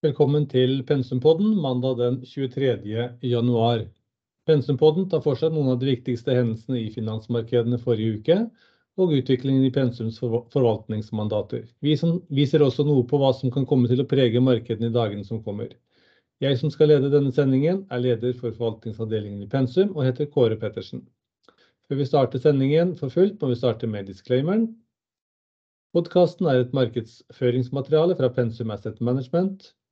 Velkommen til Pensumpodden mandag den 23. januar. Pensumpodden tar for seg noen av de viktigste hendelsene i finansmarkedene forrige uke, og utviklingen i Pensums forvaltningsmandater. Vi viser også noe på hva som kan komme til å prege markedene i dagene som kommer. Jeg som skal lede denne sendingen er leder for forvaltningsavdelingen i Pensum og heter Kåre Pettersen. Før vi starter sendingen for fullt, må vi starte med disclaimeren. Podcasten er et markedsføringsmateriale fra Pensum Asset Management.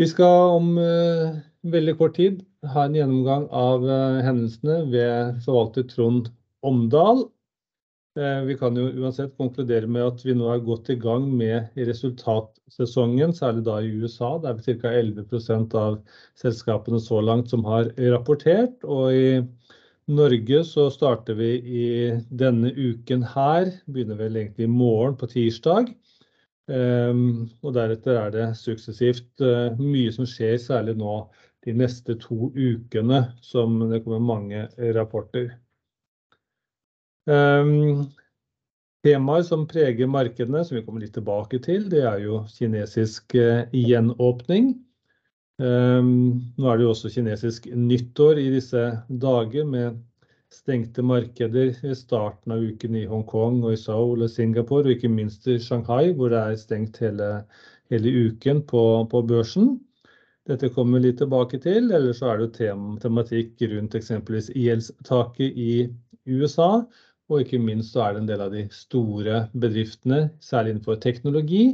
Vi skal om veldig kort tid ha en gjennomgang av hendelsene ved forvalter Trond Omdal. Vi kan jo uansett konkludere med at vi nå er godt i gang med resultatsesongen, særlig da i USA. Det er ca. cirka 11% av selskapene så langt som har rapportert, og i Norge så starter vi i denne uken her, begynner vel egentlig i morgen på tirsdag. Og deretter er det suksessivt mye som skjer, særlig nå de neste to ukene som det kommer mange rapporter. Temaer som preger markedene, som vi kommer litt tilbake til, det er jo kinesisk gjenåpning. Nå er det jo også kinesisk nyttår i disse dager med stengte markeder i starten av uken i Hong Kong og i Seoul og Singapore, og ikke minst i Shanghai, hvor det er stengt hele uken på børsen. Dette kommer vi litt tilbake til. Ellers så er det jo tematikk rundt eksempelvis gjeldstaket i USA, og ikke minst så er det en del av de store bedriftene, særlig innenfor teknologi,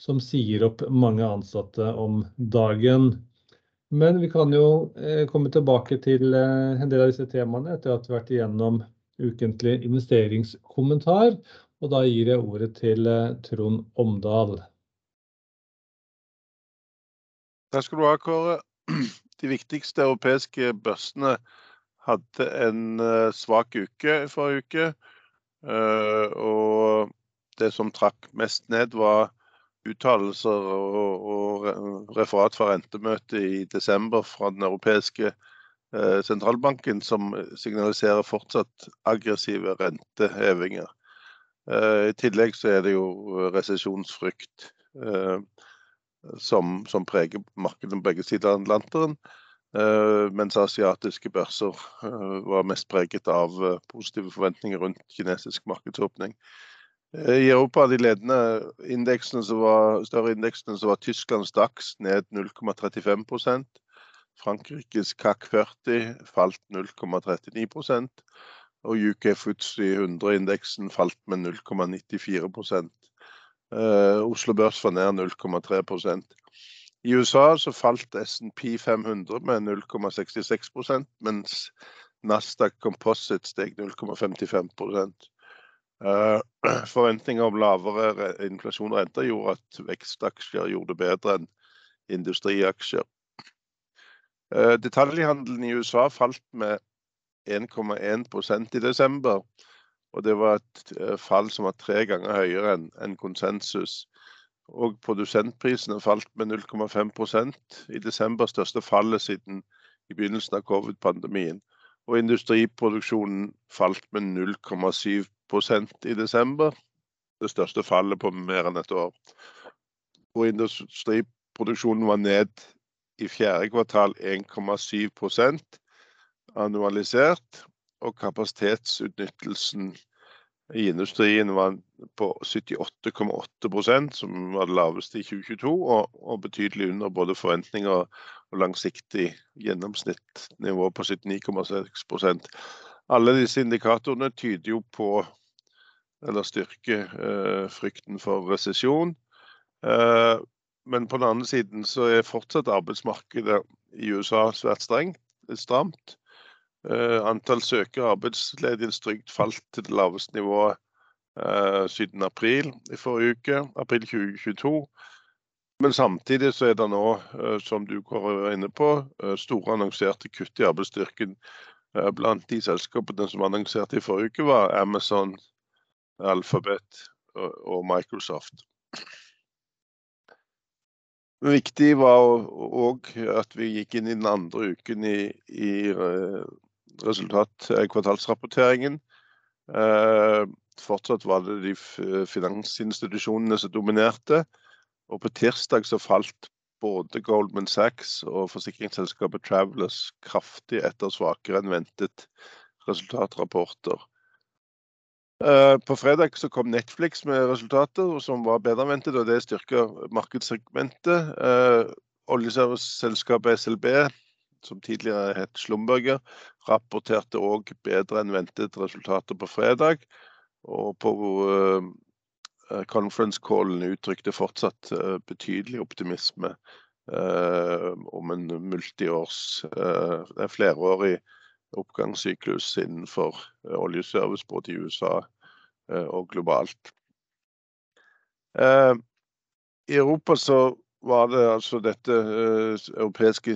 som sier opp mange ansatte om dagen. Men vi kan jo komme tilbake til en del av disse temaene etter at vi har vært igjennom ukentlig investeringskommentar, og da gir jeg ordet til Trond Omdal. Takk skal du ha, Kåre. De viktigste europeiske børsene hadde en svak uke i forrige uke, og det som trakk mest ned var uttalelser og referat fra rentemøtet i desember fra den europeiske sentralbanken, som signaliserer fortsatt aggressive rentehevinger. I tillegg så er det jo resesjonsfrykt som preger markedet på begge sider av Atlanteren, mens asiatiske børser var mest preget av positive forventninger rundt kinesisk markedsåpning. I Europa, de ledende indeksene som var større indeksene, så var Tysklands DAX ned 0,35%. Frankrikes CAC 40 falt 0,39%, og UK FTSE 100 indeksen falt med 0,94 uh, Oslo Børs var ned 0,3%. I USA så falt S&P 500 med 0,66%, mens Nasdaq Composite steg 0,55%. Forventninger om lavere inflasjon og renter gjorde at vekstaksjer gjorde det bedre enn industriaksjer. Detaljhandelen i USA falt med 1,1% i desember, og det var et fall som var tre ganger høyere enn konsensus. Og Produsentprisene falt med 0,5% i desember, største fallet siden i begynnelsen av COVID-pandemien. Industriproduksjonen falt med 0,7% i desember, det største fallet på mer enn et år. Industriproduksjonen var ned i fjerde kvartal 1,7% annualisert, og kapasitetsutnyttelsen i industrien var på 78,8%, som var det laveste i 2022, og betydelig under både forventninger og langsiktig gjennomsnittsnivå på 79,6%. Alle disse indikatorene tyder jo på eller styrker frykten for resesjon. Men på den andre siden så er fortsatt arbeidsmarkedet i USA svært strengt, stramt. Antall søkere og arbeidsledige falt til det laveste nivået siden april i forrige uke, april 2022. Men samtidig så er det nå, som du går inne på, store annonserte kutt i arbeidsstyrken. Blant de selskapene som annonserte i forrige uke, var Amazon, Alphabet og Microsoft. Viktig var òg at vi gikk inn i den andre uken i, i resultat, kvartalsrapporteringen. Eh, fortsatt var det de finansinstitusjonene som dominerte. Og på tirsdag så falt både Goldman Sachs og forsikringsselskapet Travelers kraftig etter svakere enn ventet resultatrapporter. Eh, på fredag så kom Netflix med resultater som var bedre ventet, og det styrker markedssegmentet. Eh, oljeserviceselskapet SLB, som tidligere het Slumberger, rapporterte òg bedre enn ventet resultater på fredag. Og på uh, conference callen uttrykte fortsatt uh, betydelig optimisme om en multiårs, flerårig oppgangssyklus innenfor oljeservice både i USA og globalt. I Europa så var det altså dette europeiske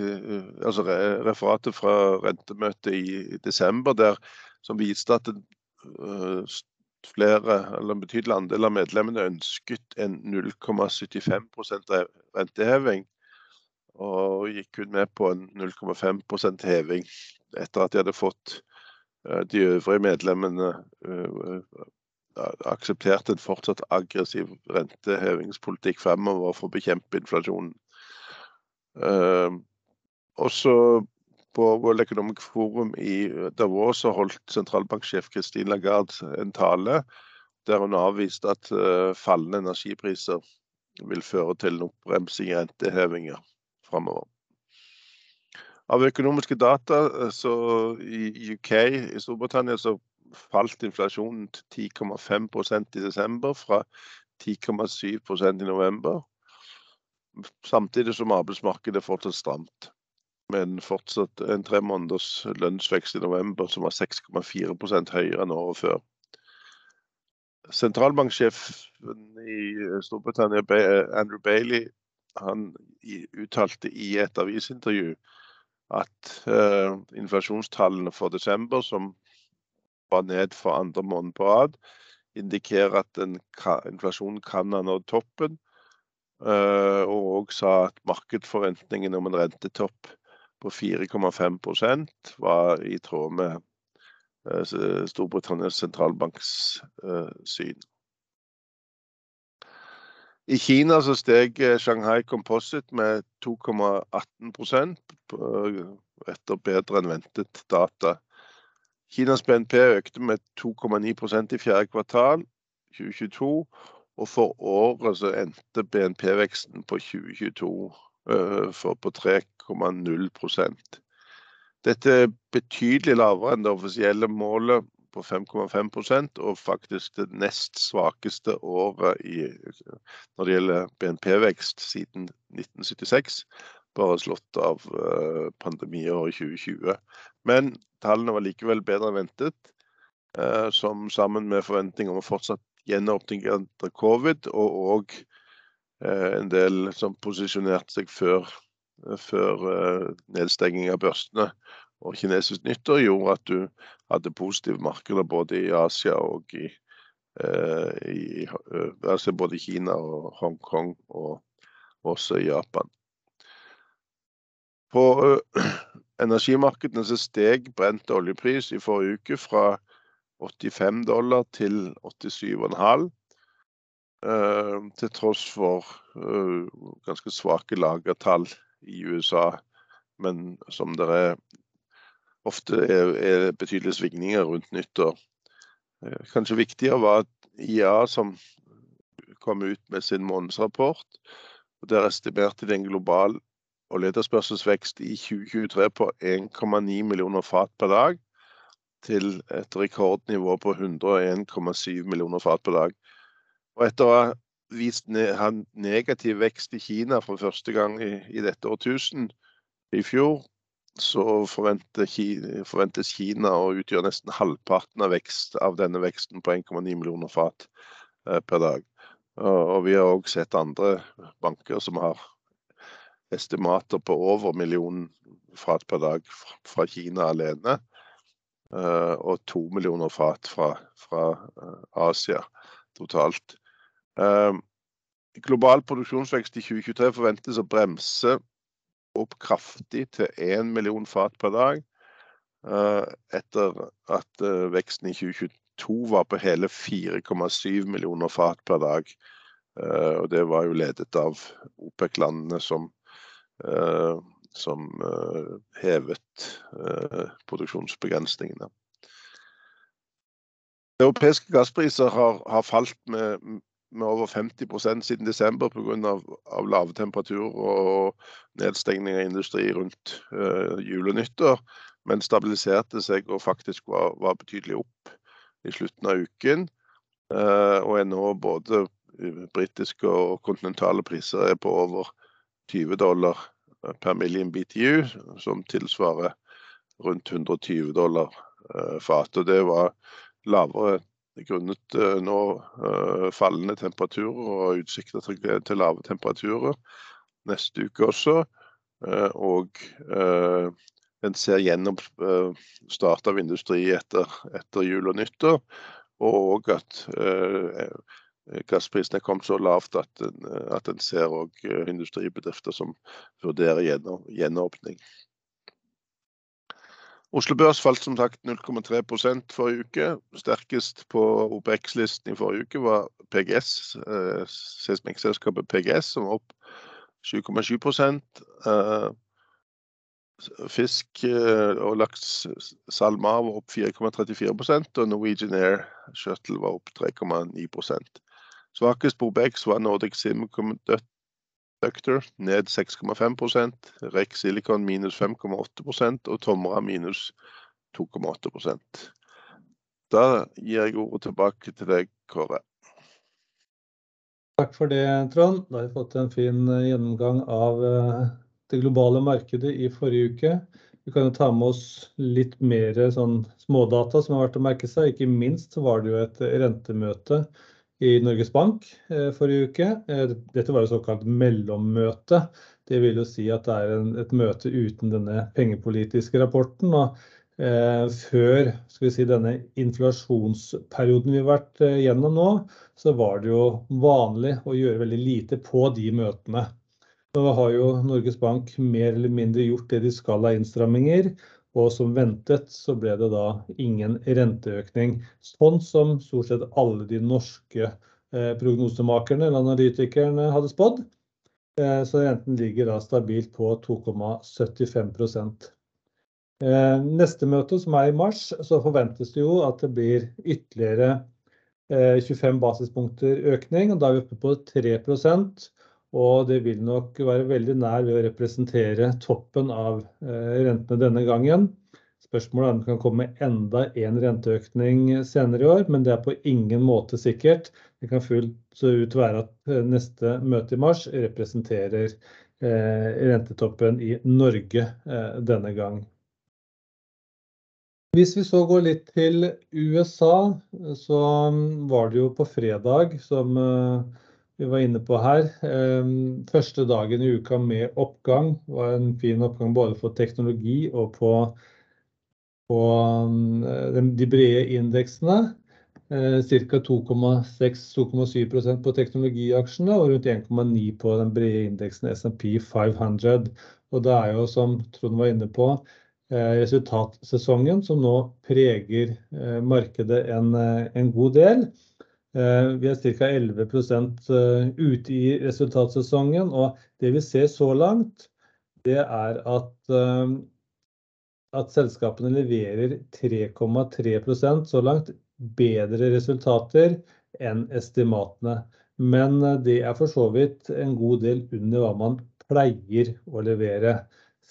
altså referatet fra rentemøtet i desember der som viste at det, flere, eller en betydelig andel av medlemmene ønsket en 0,75% renteheving. Og gikk kun med på en 0,5% heving etter at de hadde fått eh, de øvrige medlemmene eh, akseptert en fortsatt aggressiv rentehevingspolitikk fremover for å bekjempe inflasjonen. Eh, også på World Economic Forum i Davos holdt sentralbanksjef Christine Lagarde en tale der hun avviste at uh, fallende energipriser vil føre til en oppbremsing i rentehevinger fremover. Av økonomiske data eh, så i UK i Storbritannia så falt inflasjonen til 10,5% i desember fra 10,7% i november. Samtidig som arbeidsmarkedet fortsatt stramt men fortsatt en tre måneders lønnsvekst i november som var 6,4% høyere enn året før. Sentralbanksjefen i Storbritannia, Andrew Bailey, han uttalte i et avisintervju at uh, inflasjonstallene for desember, som var ned for andre måned på rad, indikerer at inflasjonen kan ha nådd toppen. Uh, og òg sa at markedsforventningene om en rentetopp på 4,5% var i tråd med uh, Storbritannias sentralbanks uh, syn. I Kina så steg Shanghai Composite med 2,18% etter bedre enn ventet data. Kinas BNP økte med 2,9% i fjerde kvartal 2022. Og for året så endte BNP-veksten på 2022 på 3,0 Dette er betydelig lavere enn det offisielle målet på 5,5% og faktisk det nest svakeste året i, når det gjelder BNP-vekst siden 1976. Bare slått av pandemiåret 2020. Men tallene var likevel bedre enn ventet. Som sammen med forventninger om å fortsatt gjenåpning etter covid, og, òg Eh, en del som posisjonerte seg før, før eh, nedstenging av børstene og kinesisk nyttår, gjorde at du hadde positive markeder både i Asia og i, eh, i altså både Kina og Hongkong og også i Japan. På energimarkedene så steg brent oljepris i forrige uke fra 85 dollar til 87,5 Eh, til tross for eh, ganske svake lagertall i USA. Men som det er ofte er, er betydelige svingninger rundt nyttår. Eh, kanskje viktigere var at IA som kom ut med sin månedsrapport. og Der estimerte de en global oljeetterspørselsvekst i 2023 på 1,9 millioner fat per dag. Til et rekordnivå på 101,7 millioner fat per dag. Og etter å ha vist negativ vekst i Kina for første gang i, i dette årtusen, i fjor, så forventes Kina å utgjøre nesten halvparten av, vekst, av denne veksten på 1,9 millioner fat eh, per dag. Og vi har òg sett andre banker som har estimater på over millionen fat per dag fra Kina alene. Og to millioner fat fra Asia totalt. Global produksjonsvekst i 2023 forventes å bremse opp kraftig til 1 million fat per dag. Etter at veksten i 2022 var på hele 4,7 millioner fat per dag. Og det var jo ledet av OPEC-landene som hevet produksjonsbegrensningene. Europeiske gasspriser har falt med over 50% siden desember av lave temperaturer og nedstengning av industri rundt jul og nyttår, men stabiliserte seg og faktisk var betydelig opp i slutten av uken. Og er nå både britiske og kontinentale priser er på over $20 per million BTU, som tilsvarer rundt 120 dollar fat. Det var lavere grunnet nå fallende temperaturer og utsikter til lave temperaturer neste uke også. Og En ser gjennom start av industri etter jul og nyttår, og at gassprisene kom så lavt at en ser også industribedrifter som vurderer gjenåpning. Oslo Børs falt som sagt 0,3% forrige uke. Sterkest på OPX listen i forrige uke var PGS, seismikkselskapet PGS, som var opp 7,7 eh, Fisk og laks SalMar var opp 4,34%, og Norwegian Air Shuttle var opp 3,9%. Svakest på OPX var Nordic Semiconductor ned 6,5%, REC Silicon minus 5,8% og Tomra minus 2,8%. Da gir jeg ordet tilbake til deg, Kåre. Takk for det, Trond. Da har vi fått en fin gjennomgang av det globale markedet i forrige uke. Vi kan jo ta med oss litt mer sånn smådata som har vært å merke seg. Ikke minst var det jo et rentemøte i Norges Bank forrige uke. Dette var jo såkalt mellommøte. Det vil jo si at det er et møte uten denne pengepolitiske rapporten. Før skal vi si denne inflasjonsperioden vi har vært gjennom nå, så var det jo vanlig å gjøre veldig lite på de møtene. Nå har jo Norges Bank mer eller mindre gjort det de skal av innstramminger, og som ventet så ble det da ingen renteøkning. Sånn som stort sett alle de norske prognosemakerne eller analytikerne hadde spådd. Så renten ligger da stabilt på 2,75%. Neste møte, som er i mars, så forventes det jo at det blir ytterligere 25 basispunkter økning, og da er vi oppe på 3%. Det vil nok være veldig nær ved å representere toppen av rentene denne gangen. Spørsmålet er om det kan komme enda en renteøkning senere i år, men det er på ingen måte sikkert. Det kan fullt ut være at neste møte i mars representerer rentetoppen i Norge denne gang. Hvis vi så går litt til USA, så var det jo på fredag, som vi var inne på her. Første dagen i uka med oppgang var en fin oppgang både for teknologi og på de brede indeksene. Ca. 2,6-2,7% på teknologiaksjene og rundt 1,9% på den brede indeksen S&P 500. Og Det er jo, som Trond var inne på, resultatsesongen som nå preger markedet en god del. Vi er ca. 11% ute i resultatsesongen, og det vi ser så langt, det er at selskapene leverer 3,3% så langt bedre resultater enn estimatene. Men det er for så vidt en god del under hva man pleier å levere.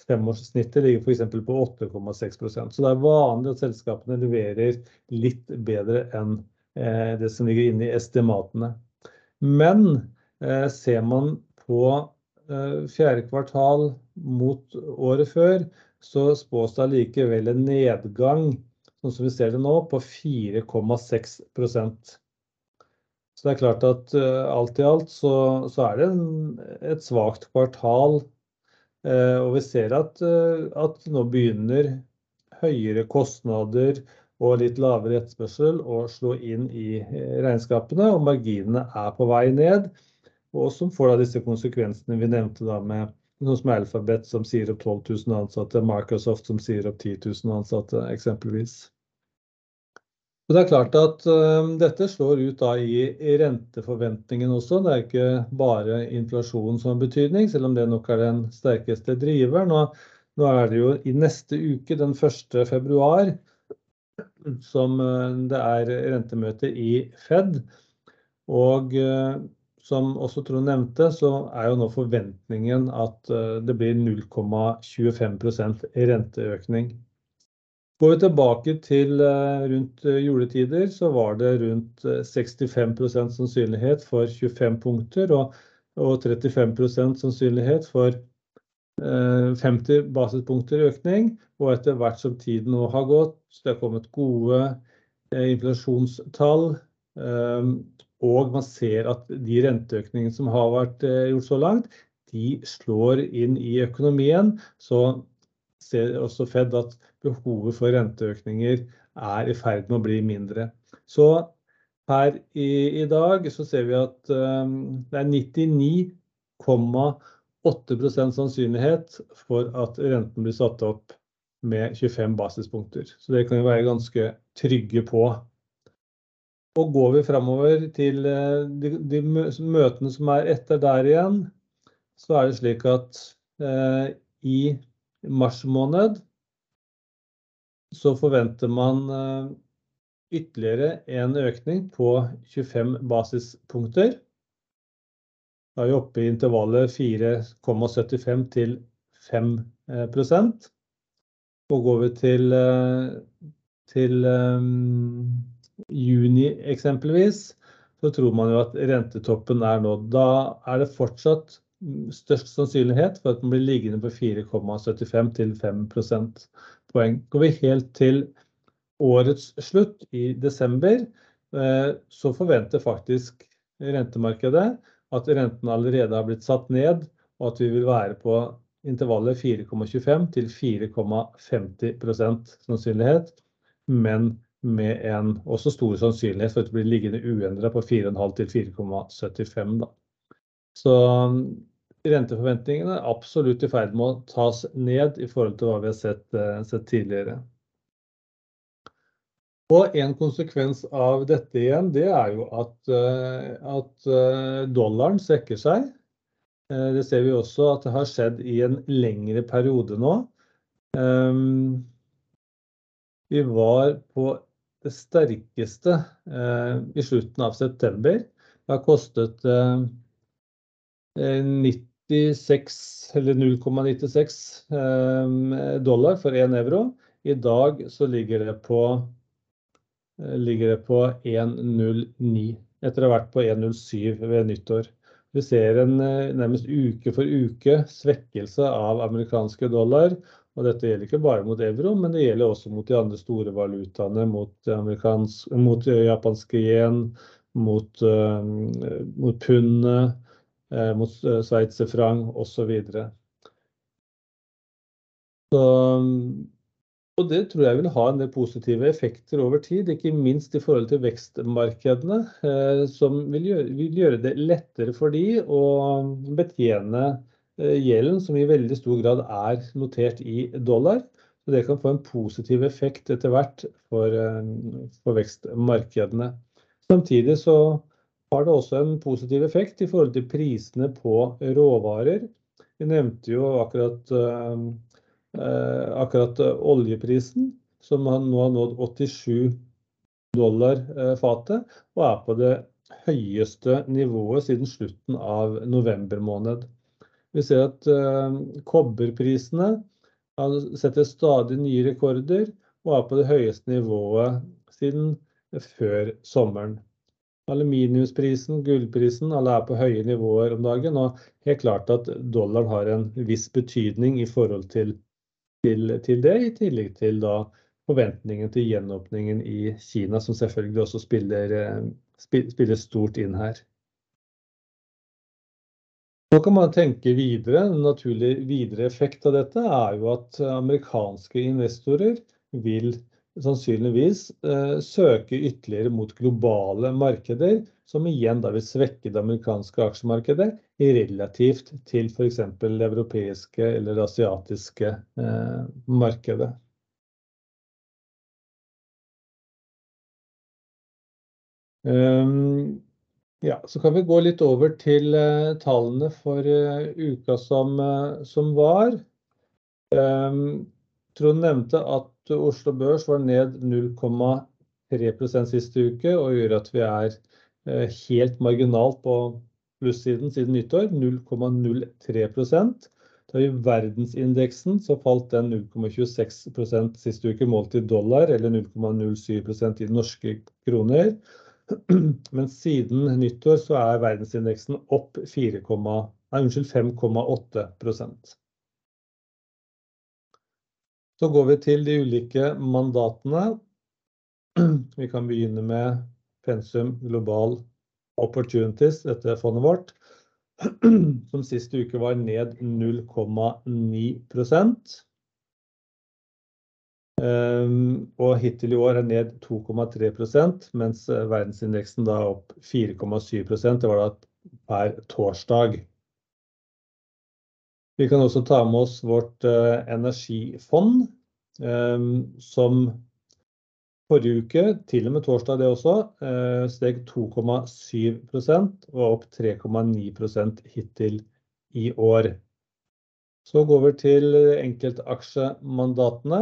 Femårssnittet ligger eksempel på 8,6%, så det er vanlig at selskapene leverer litt bedre enn det som ligger inne i estimatene. Men ser man på fjerde kvartal mot året før, så spås det allikevel en nedgang, sånn som vi ser det nå, på 4,6%. Så det er klart at alt i alt så, så er det en, et svakt kvartal. Og vi ser at, at nå begynner høyere kostnader og litt lavere etterspørsel å slå inn i regnskapene, og marginene er på vei ned. Og som får da disse konsekvensene vi nevnte da med noe som Alphabet som sier opp 12 000 ansatte, Microsoft som sier opp 10 000 ansatte eksempelvis. Og det er klart at uh, dette slår ut da i, i renteforventningen også. Det er ikke bare inflasjon som har betydning, selv om det nok er den sterkeste driveren. Og nå er det jo i neste uke, den 1. februar, som uh, det er rentemøte i Fed. Og uh, som også Trond nevnte, så er jo nå forventningen at det blir 0,25 renteøkning. Går vi tilbake til eh, rundt eh, juletider, så var det rundt 65 eh, sannsynlighet for 25 punkter og, og 35% sannsynlighet for 50 basispunkter i økning. Og etter hvert som tiden nå har gått, så det har kommet gode inflasjonstall, og man ser at de renteøkningene som har vært gjort så langt, de slår inn i økonomien. Så ser også Fed at behovet for renteøkninger er i ferd med å bli mindre. Så her i, i dag så ser vi at det er 99,8% sannsynlighet for at renten blir satt opp med 25 basispunkter. Så det kan vi være ganske trygge på. Og går vi framover til uh, de, de, møtene som er etter der igjen, så er det slik at eh, i mars måned så forventer man eh, ytterligere en økning på 25 basispunkter. Da er vi oppe i intervallet 4,75 til 5 Og går vi til, eh, til um, juni eksempelvis, så tror man jo at rentetoppen er nå. Da er det fortsatt størst sannsynlighet for at den blir liggende på 4,75 til 5 prosentpoeng. Går vi helt til årets slutt i desember, eh, så forventer faktisk rentemarkedet at renten allerede har blitt satt ned, og at vi vil være på intervallet 4,25 til 4,50% sannsynlighet, men med en også stor sannsynlighet for at det blir liggende uendret på 4,5 til 4,75. Så renteforventningene er absolutt i ferd med å tas ned i forhold til hva vi har sett, eh, sett tidligere. Og En konsekvens av dette igjen, det er jo at, eh, at eh, dollaren svekker seg. Det ser vi også at det har skjedd i en lengre periode nå. Ehm, vi var på det sterkeste i slutten av september. Det har kostet 96, eller 0,96 eh, dollar for 1 euro. I dag så ligger det på, eh, ligger det på 1,09 etter å ha vært på 1,07 ved nyttår. Vi ser en eh, nærmest uke for uke svekkelse av amerikanske dollar. Og dette gjelder ikke bare mot euro, men det gjelder også mot de andre store valutaene. Mot, mot japanske yen, mot, uh, mot pundet uh, mot eh, sveitserfranc osv. Og det tror jeg vil ha en del positive effekter over tid, ikke minst i forhold til vekstmarkedene, eh, som vil gjøre, vil gjøre, det lettere for de å betjene eh, gjelden, som i veldig stor grad er notert i dollar. Så det kan få en positiv effekt etter hvert for, eh, for vekstmarkedene. Samtidig så har det også en positiv effekt i forhold til prisene på råvarer. Vi nevnte jo akkurat, akkurat oljeprisen, som nå har nådd 87 dollar eh, fatet, og er på det høyeste nivået siden slutten av november måned. Vi ser at eh, kobberprisene setter stadig nye rekorder og er på det høyeste nivået siden før sommeren. Aluminiumsprisen, gullprisen, alle er på høye nivåer om dagen. Og helt klart at dollaren har en viss betydning i forhold til, til, til det, i tillegg til da forventningen til gjenåpningen i Kina, som selvfølgelig også spiller, spiller stort inn her. Nå kan man tenke videre. En naturlig videre effekt av dette er jo at amerikanske investorer vil sannsynligvis søke ytterligere mot globale markeder, som igjen da vil svekke det amerikanske aksjemarkedet relativt til eksempel det europeiske eller asiatiske markedet. Ja, så kan vi gå litt over til tallene for uka som var. Trond nevnte at Oslo Børs var ned 0,3% siste uke, og gjør at vi er helt marginalt på plussiden siden nyttår, 0,03%. Tar vi verdensindeksen så falt den 0,26% siste uke målt i dollar, eller 0,07% i norske kroner. Men siden nyttår så er verdensindeksen opp 5,8%. Så går vi til de ulike mandatene. Vi kan begynne med Pensum Global Opportunities, dette fondet vårt, som siste uke var ned 0,9%. Og hittil i år er ned 2,3%, mens verdensindeksen da er opp 4,7%. Det var da per torsdag. Vi kan også ta med oss vårt energifond, som forrige uke, til og med torsdag det også, steg 2,7% og opp 3,9% hittil i år. Så går vi til enkeltaksjemandatene.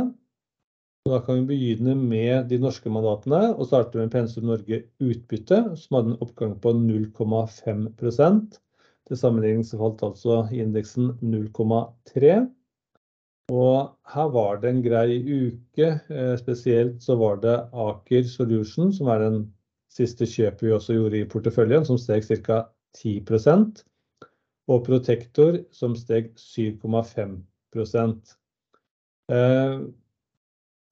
Da kan vi begynne med de norske mandatene og starte med Pensum Norge Utbytte, som hadde en oppgang på 0,5%. Til sammenligning så falt altså indeksen 0,3%. Og her var det en grei uke. Spesielt så var det Aker Solution, som er den siste kjøpet vi også gjorde i porteføljen, som steg ca. 10%, og Protector, som steg 7,5%.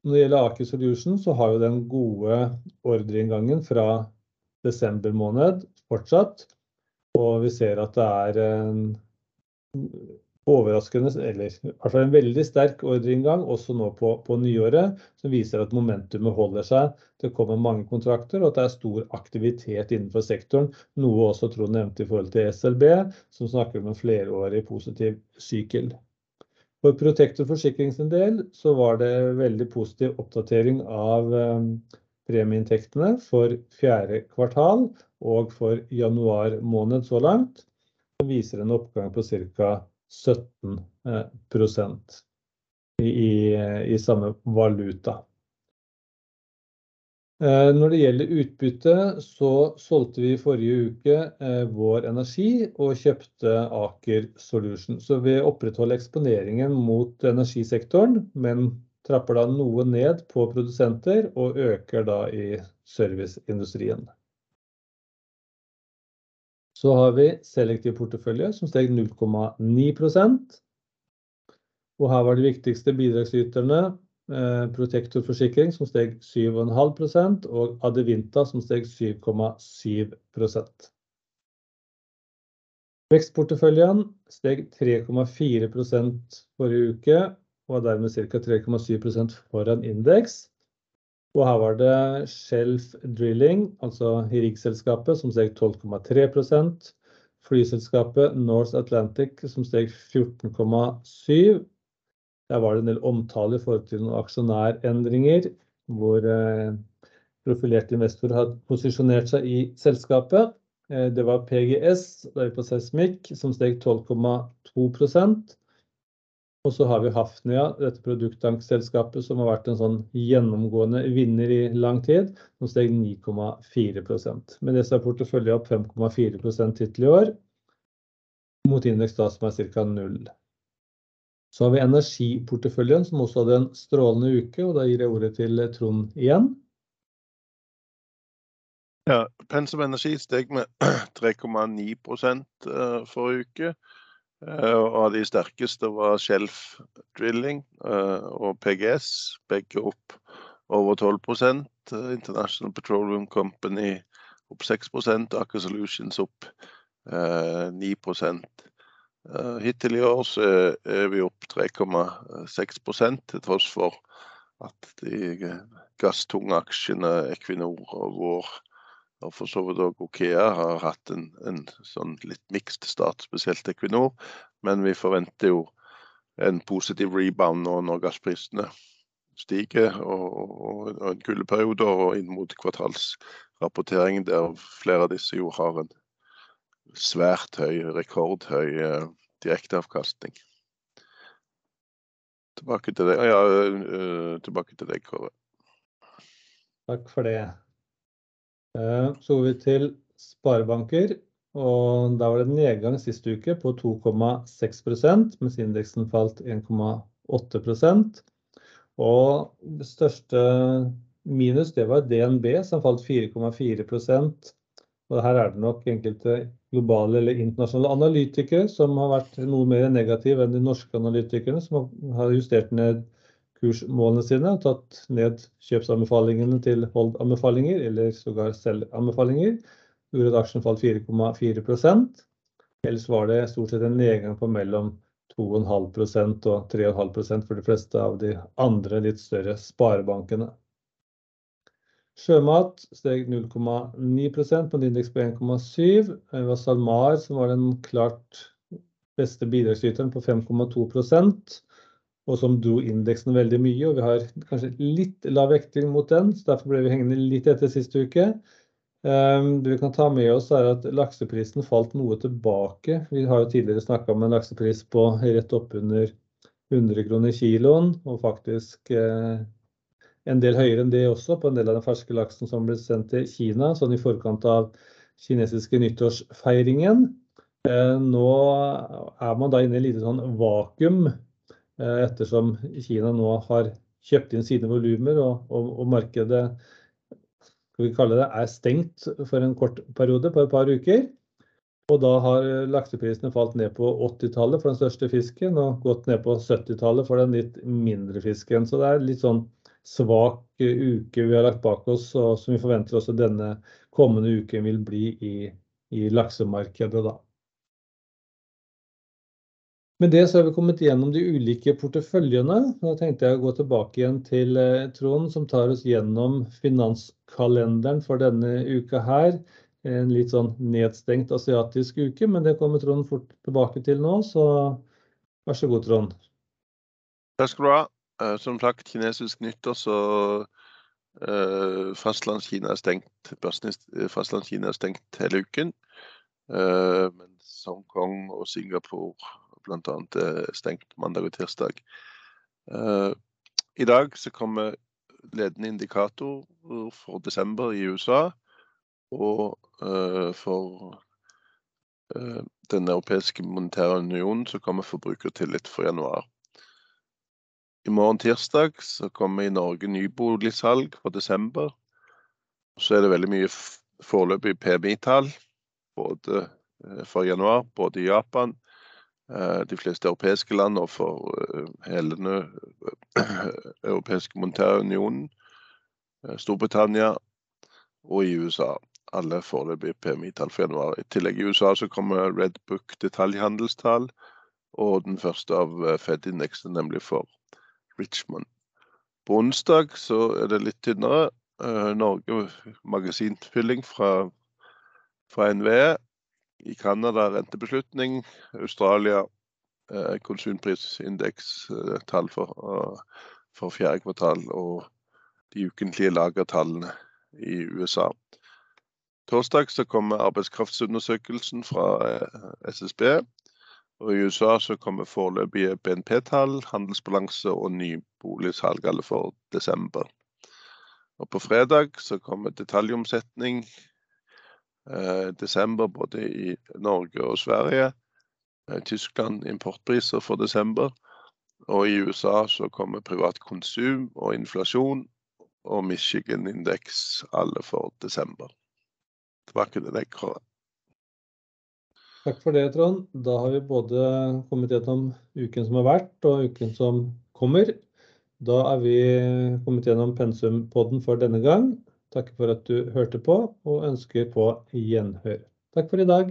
Når det gjelder Aker Solution, så har jo den gode ordreinngangen fra desember måned fortsatt, og vi ser at det er en overraskende, eller fall en veldig sterk ordreinngang også nå på nyåret, som viser at momentumet holder seg. Det kommer mange kontrakter, og at det er stor aktivitet innenfor sektoren, noe også Trond nevnte i forhold til SLB, som snakker om en flerårig positiv sykkel. For Protector Forsikring sin så var det veldig positiv oppdatering av premieinntektene for fjerde kvartal og for januar måned så langt. som viser en oppgang på ca. 17 i, i samme valuta. Når det gjelder utbytte, så solgte vi i forrige uke Vår Energi og kjøpte Aker Solution. Så vi opprettholder eksponeringen mot energisektoren, men trapper da noe ned på produsenter og øker da i serviceindustrien. Så har vi selektiv portefølje som steg 0,9%. Og her var de viktigste bidragsyterne Protektor Forsikring, som steg 7,5%, og Adevinta, som steg 7,7%. Vekstporteføljen steg 3,4% forrige uke, og er dermed ca. 3,7% foran indeks. Og her var det Shelf Drilling, altså riggselskapet, som steg 12,3%. Flyselskapet North Atlantic, som steg 14,7%. Der var det en del omtale i forhold til noen aksjonærendringer, hvor profilerte investorer hadde posisjonert seg i selskapet. Det var PGS, der er på seismikk, som steg 12,2%. Og så har vi Hafnia, dette produkttankselskapet som har vært en sånn gjennomgående vinner i lang tid, som steg 9,4%. Med det så er porteføljen opp 5,4% hittil i år, mot indeks da som er ca. null. Så har vi energiporteføljen, som også hadde en strålende uke, og da gir jeg ordet til Trond igjen. Ja, Pensum Energi steg med 3,9% forrige uke, og av de sterkeste var Shelf Drilling og PGS, begge opp over 12% International Petroleum Company opp 6% Aker Solutions opp 9 Hittil i år er vi opp 3,6 til tross for at de gasstunge aksjene Equinor og Vår, og for så vidt òg OKEA, har hatt en, en sånn litt mixed start, spesielt Equinor. Men vi forventer jo en positiv rebound nå når gassprisene stiger og, og, og en kuldeperiode og inn mot kvartalsrapportering der flere av disse jo har en svært høy, rekordhøy eh, direkteavkastning. Tilbake til deg, ja, uh, tilbake til Kåre. Takk for det. Uh, så går vi til sparebanker. Og da var det nedgang sist uke på 2,6% mens indeksen falt 1,8 Og det største minus det var DNB, som falt 4,4% Og her er det nok enkelte globale eller internasjonale analytikere som har vært noe mer negative enn de norske analytikerne, som har justert ned kursmålene sine tatt ned kjøpsanbefalingene til hold-anbefalinger, eller sågar selvanbefalinger. Gjorde at aksjen falt 4,4 Ellers var det stort sett en nedgang på mellom 2,5% og 3,5% for de fleste av de andre litt større sparebankene. Sjømat steg 0,9% på en indeks på 1,7. Det var SalMar som var den klart beste bidragsyteren på 5,2 og som dro indeksen veldig mye. og Vi har kanskje litt lav vekting mot den, så derfor ble vi hengende litt etter siste uke. Ehm, det vi kan ta med oss er at lakseprisen falt noe tilbake. Vi har jo tidligere snakka om en laksepris på rett oppunder 100 kroner kiloen, og faktisk eh, en del høyere enn det også på en del av den ferske laksen som ble sendt til Kina, sånn i forkant av kinesiske nyttårsfeiringen. Eh, nå er man da inne i et lite sånn vakuum, ettersom Kina nå har kjøpt inn sine volumer, og, og, og, markedet skal vi kalle det, er stengt for en kort periode på et par uker. Og da har lakseprisene falt ned på 80-tallet for den største fisken, og gått ned på 70-tallet for den litt mindre fisken. Så det er litt sånn svak uke vi har lagt bak oss, og som vi forventer også denne kommende uken vil bli i, i laksemarkedet. Da. Med det så har vi kommet gjennom de ulike porteføljene. Da tenkte jeg å gå tilbake igjen til eh, Trond, som tar oss gjennom finanskalenderen for denne uka her. En litt sånn nedstengt asiatisk uke, men det kommer Trond fort tilbake til nå. Så vær så god, Trond. Takk skal du ha. Uh, som sagt, kinesisk nyttår, så uh, Fastlandskina er stengt. Eh, Fastlandskina er stengt hele uken. men Hongkong og Singapore bl.a. er stengt mandag og tirsdag. Uh, I dag så kommer ledende indikatorer for desember i USA. Og for Den europeiske monetære unionen så kommer forbrukertillit for januar. I morgen tirsdag så kommer i Norge nyboligsalg for desember. Så er det veldig mye foreløpig PMI-tall både eh, for januar, både i Japan, eh, de fleste europeiske land og for eh, hele den europeiske monetære unionen, Storbritannia og i USA. Alle foreløpige PMI-tall for januar. I tillegg i USA så kommer Redbook detaljhandelstall og den første av Fed-indeksene, nemlig for Richmond. På onsdag så er det litt tynnere. Norge magasinfylling fra, fra NVE. I Canada rentebeslutning. Australia konsumprisindekstall konsumprisindeksstall uh, for, for fjerde kvartal. Og de ukentlige lagertallene i USA. Torsdag så kommer arbeidskraftsundersøkelsen fra SSB. Og I USA så kommer foreløpige BNP-tall, handelsbalanse og nyboligsalg alle for desember. Og På fredag så kommer detaljomsetning. Eh, desember både i Norge og Sverige. Eh, Tyskland importpriser for desember. Og i USA så kommer privat konsum og inflasjon og Michigan-indeks alle for desember. Tilbake til deg, Kåre. Takk for det, Trond. Da har vi både kommet gjennom uken som har vært og uken som kommer. Da er vi kommet gjennom pensumpodden for denne gang. Takker for at du hørte på, og ønsker på gjenhør. Takk for i dag.